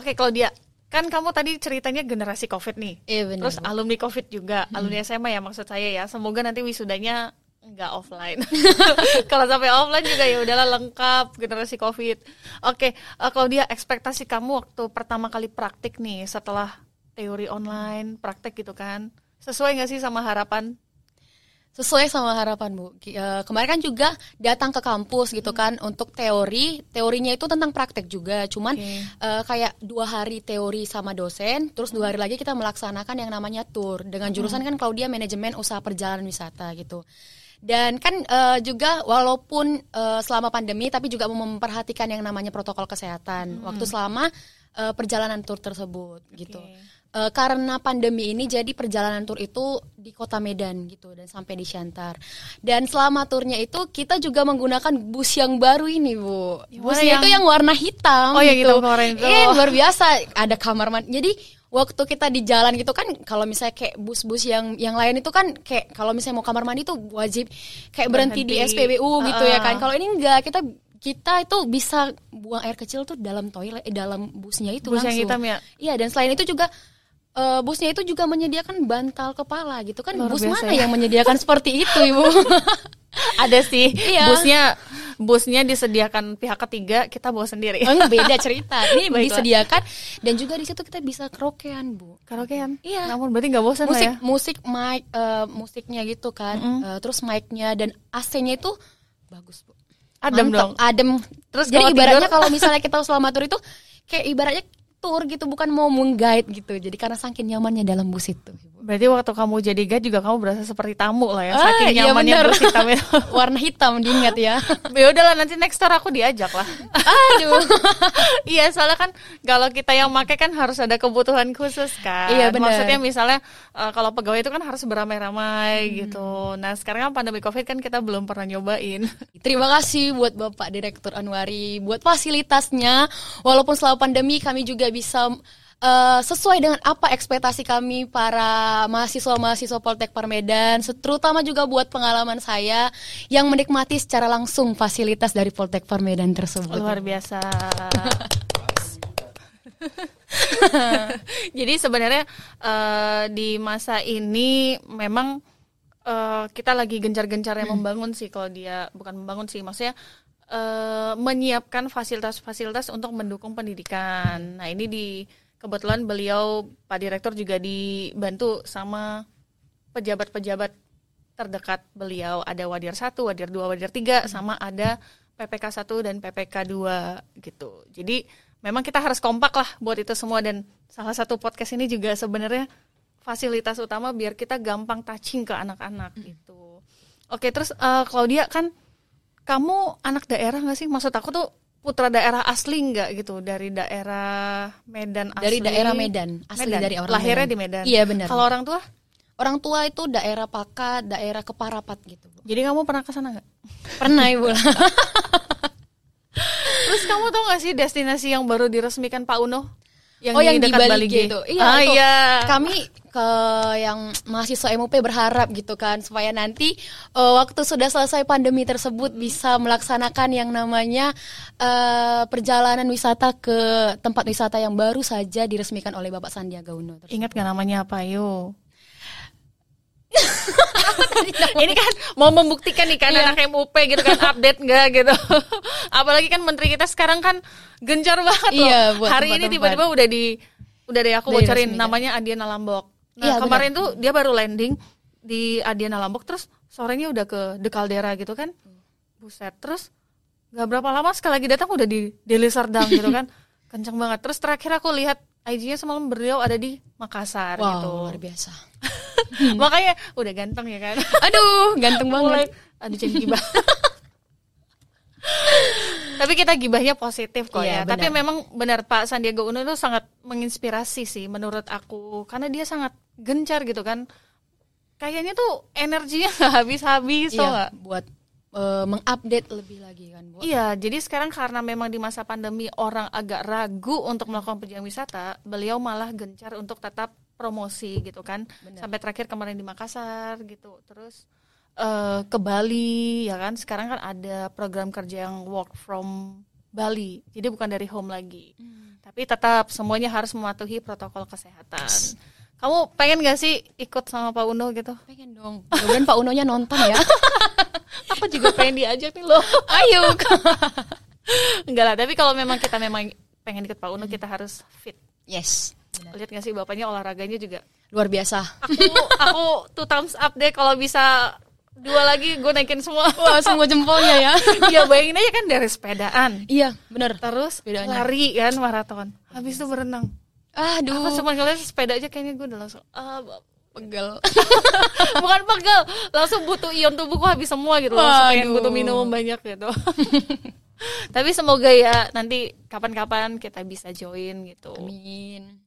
Oke, kalau dia kan kamu tadi ceritanya generasi COVID nih. Iya benar. Terus alumni COVID juga, alumni SMA ya maksud saya ya. Semoga nanti wisudanya nggak offline. kalau sampai offline juga ya udahlah lengkap generasi COVID. Oke, eh, kalau dia ekspektasi kamu waktu pertama kali praktik nih setelah teori online, praktek gitu kan. Sesuai nggak sih sama harapan? Sesuai sama harapan Bu. Eh, kemarin kan juga datang ke kampus gitu kan untuk teori. Teorinya itu tentang praktek juga. Cuman Oke. eh, kayak dua hari teori sama dosen, terus dua hari lagi kita melaksanakan yang namanya tour dengan jurusan kan Claudia manajemen usaha perjalanan wisata gitu. Dan kan eh, juga walaupun eh, selama pandemi tapi juga memperhatikan yang namanya protokol kesehatan waktu selama eh, perjalanan tour tersebut gitu. Eh, karena pandemi ini jadi perjalanan tur itu di kota Medan gitu dan sampai di Shantar. Dan selama turnya itu kita juga menggunakan bus yang baru ini bu. Yang mana Busnya yang- itu yang warna hitam. Oh, yang gitu. hitam kemarin itu. Iya luar biasa. Ada kamar mandi. Jadi waktu kita di jalan gitu kan kalau misalnya kayak bus-bus yang yang lain itu kan kayak kalau misalnya mau kamar mandi itu wajib kayak berhenti, di Berhenti. SPBU gitu ya Ah. kan. Kalau ini enggak kita kita itu bisa buang air kecil tuh dalam toilet eh, dalam busnya itu Bus yang langsung. hitam ya? Iya dan selain itu juga eh, busnya itu juga menyediakan bantal kepala gitu kan Luar bus biasa mana ya. yang menyediakan seperti itu ibu Ada sih. Iya. Busnya busnya disediakan pihak ketiga, kita bawa sendiri. Enggak beda cerita ini Baiklah. disediakan dan juga di situ kita bisa karaokean bu Karaokean. Iya. Namun berarti nggak bosan musik ya? musik mic eh, musiknya gitu kan Eh, terus mic-nya dan AC-nya itu bagus bu Adem Mantep, dong. adem Terus jadi ibaratnya kalau misalnya kita selama tur itu kayak ibaratnya tour gitu bukan mau meng-guide gitu. Jadi karena saking nyamannya dalam bus itu Berarti waktu kamu jadi guide juga kamu berasa seperti tamu lah ya, Ah, saking iya nyamannya bener. bus hitam itu. warna hitam diingat ya ya udahlah nanti next tour aku diajak lah. aduh iya, soalnya kan kalau kita yang make kan harus ada kebutuhan khusus kan. Iya, benar. Maksudnya misalnya eh, kalau pegawai itu kan harus beramai-ramai Hmm. gitu. Nah, sekarang kan pandemi Covid kan kita belum pernah nyobain. Terima kasih buat Bapak Direktur Anwari buat fasilitasnya. Walaupun selama pandemi kami juga bisa eh, sesuai dengan apa ekspektasi kami para mahasiswa-mahasiswa Poltek Parmedan, terutama juga buat pengalaman saya yang menikmati secara langsung fasilitas dari Poltek Parmedan tersebut. Luar biasa. Jadi sebenarnya eh, di masa ini memang eh, kita lagi gencar-gencarnya membangun sih kalau dia bukan membangun sih maksudnya eh, menyiapkan fasilitas-fasilitas untuk mendukung pendidikan. Nah ini di kebetulan beliau Pak Direktur juga dibantu sama pejabat-pejabat terdekat beliau ada Wadir 1, Wadir 2, Wadir 3 sama ada PPK 1 dan PPK 2 gitu. Jadi memang kita harus kompak lah buat itu semua dan salah satu podcast ini juga sebenarnya fasilitas utama biar kita gampang touching ke anak-anak gitu. Oke, terus eh, Claudia kan kamu anak daerah nggak sih? Maksud aku tuh putra daerah asli nggak gitu dari daerah Medan asli? Dari daerah Medan, asli dari orang Lahirnya Medan. di Medan. Iya, benar. Kalau orang tua? Orang tua itu daerah Pakat, daerah Keparapat gitu. Bu. Jadi kamu pernah ke sana nggak? Pernah Ibu. Terus kamu tau gak sih destinasi yang baru diresmikan Pak Uno? Yang oh yang di dekat Bali G? gitu. Iya, ah, itu. iya. Kami ke yang mahasiswa MUP berharap gitu kan supaya nanti eh, waktu sudah selesai pandemi tersebut bisa melaksanakan yang namanya eh, perjalanan wisata ke tempat wisata yang baru saja diresmikan oleh Bapak Sandiaga Uno. tersebut. Ingat gak namanya apa yuk? Ini kan mau membuktikan nih kan anak MUP gitu kan update nggak gitu. Apalagi kan menteri kita sekarang kan gencar banget loh. Iya, buat Hari ini tempat-tempat. tiba-tiba udah di udah deh aku bocorin namanya Adiana Lambok. Nah, Iya, kemarin tuh dia baru landing di Adiana Lambok terus sorenya udah ke The Caldera gitu kan. Buset. Terus nggak berapa lama sekali lagi datang udah di Deli Serdang gitu kan. Kenceng banget. Terus terakhir aku lihat IG-nya semalam beliau ada di Makassar Wow, gitu. luar biasa. Makanya udah ganteng ya kan. Aduh, ganteng Mulai banget. aduh jadi gibah. Tapi kita gibahnya positif kok Iya, ya. Tapi benar. memang benar Pak Sandiaga Uno itu sangat menginspirasi sih menurut aku karena dia sangat gencar gitu kan. Kayaknya tuh energinya nggak habis-habis Iya, buat eh, mengupdate lebih lagi kan, Bu. Iya, jadi sekarang karena memang di masa pandemi orang agak ragu untuk melakukan perjalanan wisata, beliau malah gencar untuk tetap promosi gitu kan. Sampai terakhir kemarin di Makassar gitu. Terus eh, ke Bali ya kan. Sekarang kan ada program kerja yang work from Bali. Jadi bukan dari home lagi. Hmm. tapi tetap semuanya harus mematuhi protokol kesehatan. Kamu pengen gak sih ikut sama Pak Uno gitu? Pengen dong. Kemudian Pak Unonya nonton ya. Aku juga pengen diajak nih loh. Ayo. Enggak lah, tapi kalau memang kita memang pengen ikut Pak Uno kita harus fit. yes. Lihat gak sih bapaknya olahraganya juga. Luar biasa. Aku aku two thumbs up deh kalau bisa dua lagi gue naikin semua. Wah, semua jempolnya ya. ya bayangin aja kan dari sepedaan. iya, bener. Terus Bedanya. lari kan maraton. Habis itu berenang. Aduh, Aku cuma ngeliat sepeda aja kayaknya gue udah langsung ah, pegel. bukan pegel, langsung butuh ion tubuhku habis semua gitu, langsung pengen butuh minum banyak gitu. Tapi semoga ya nanti kapan-kapan kita bisa join gitu. Amin.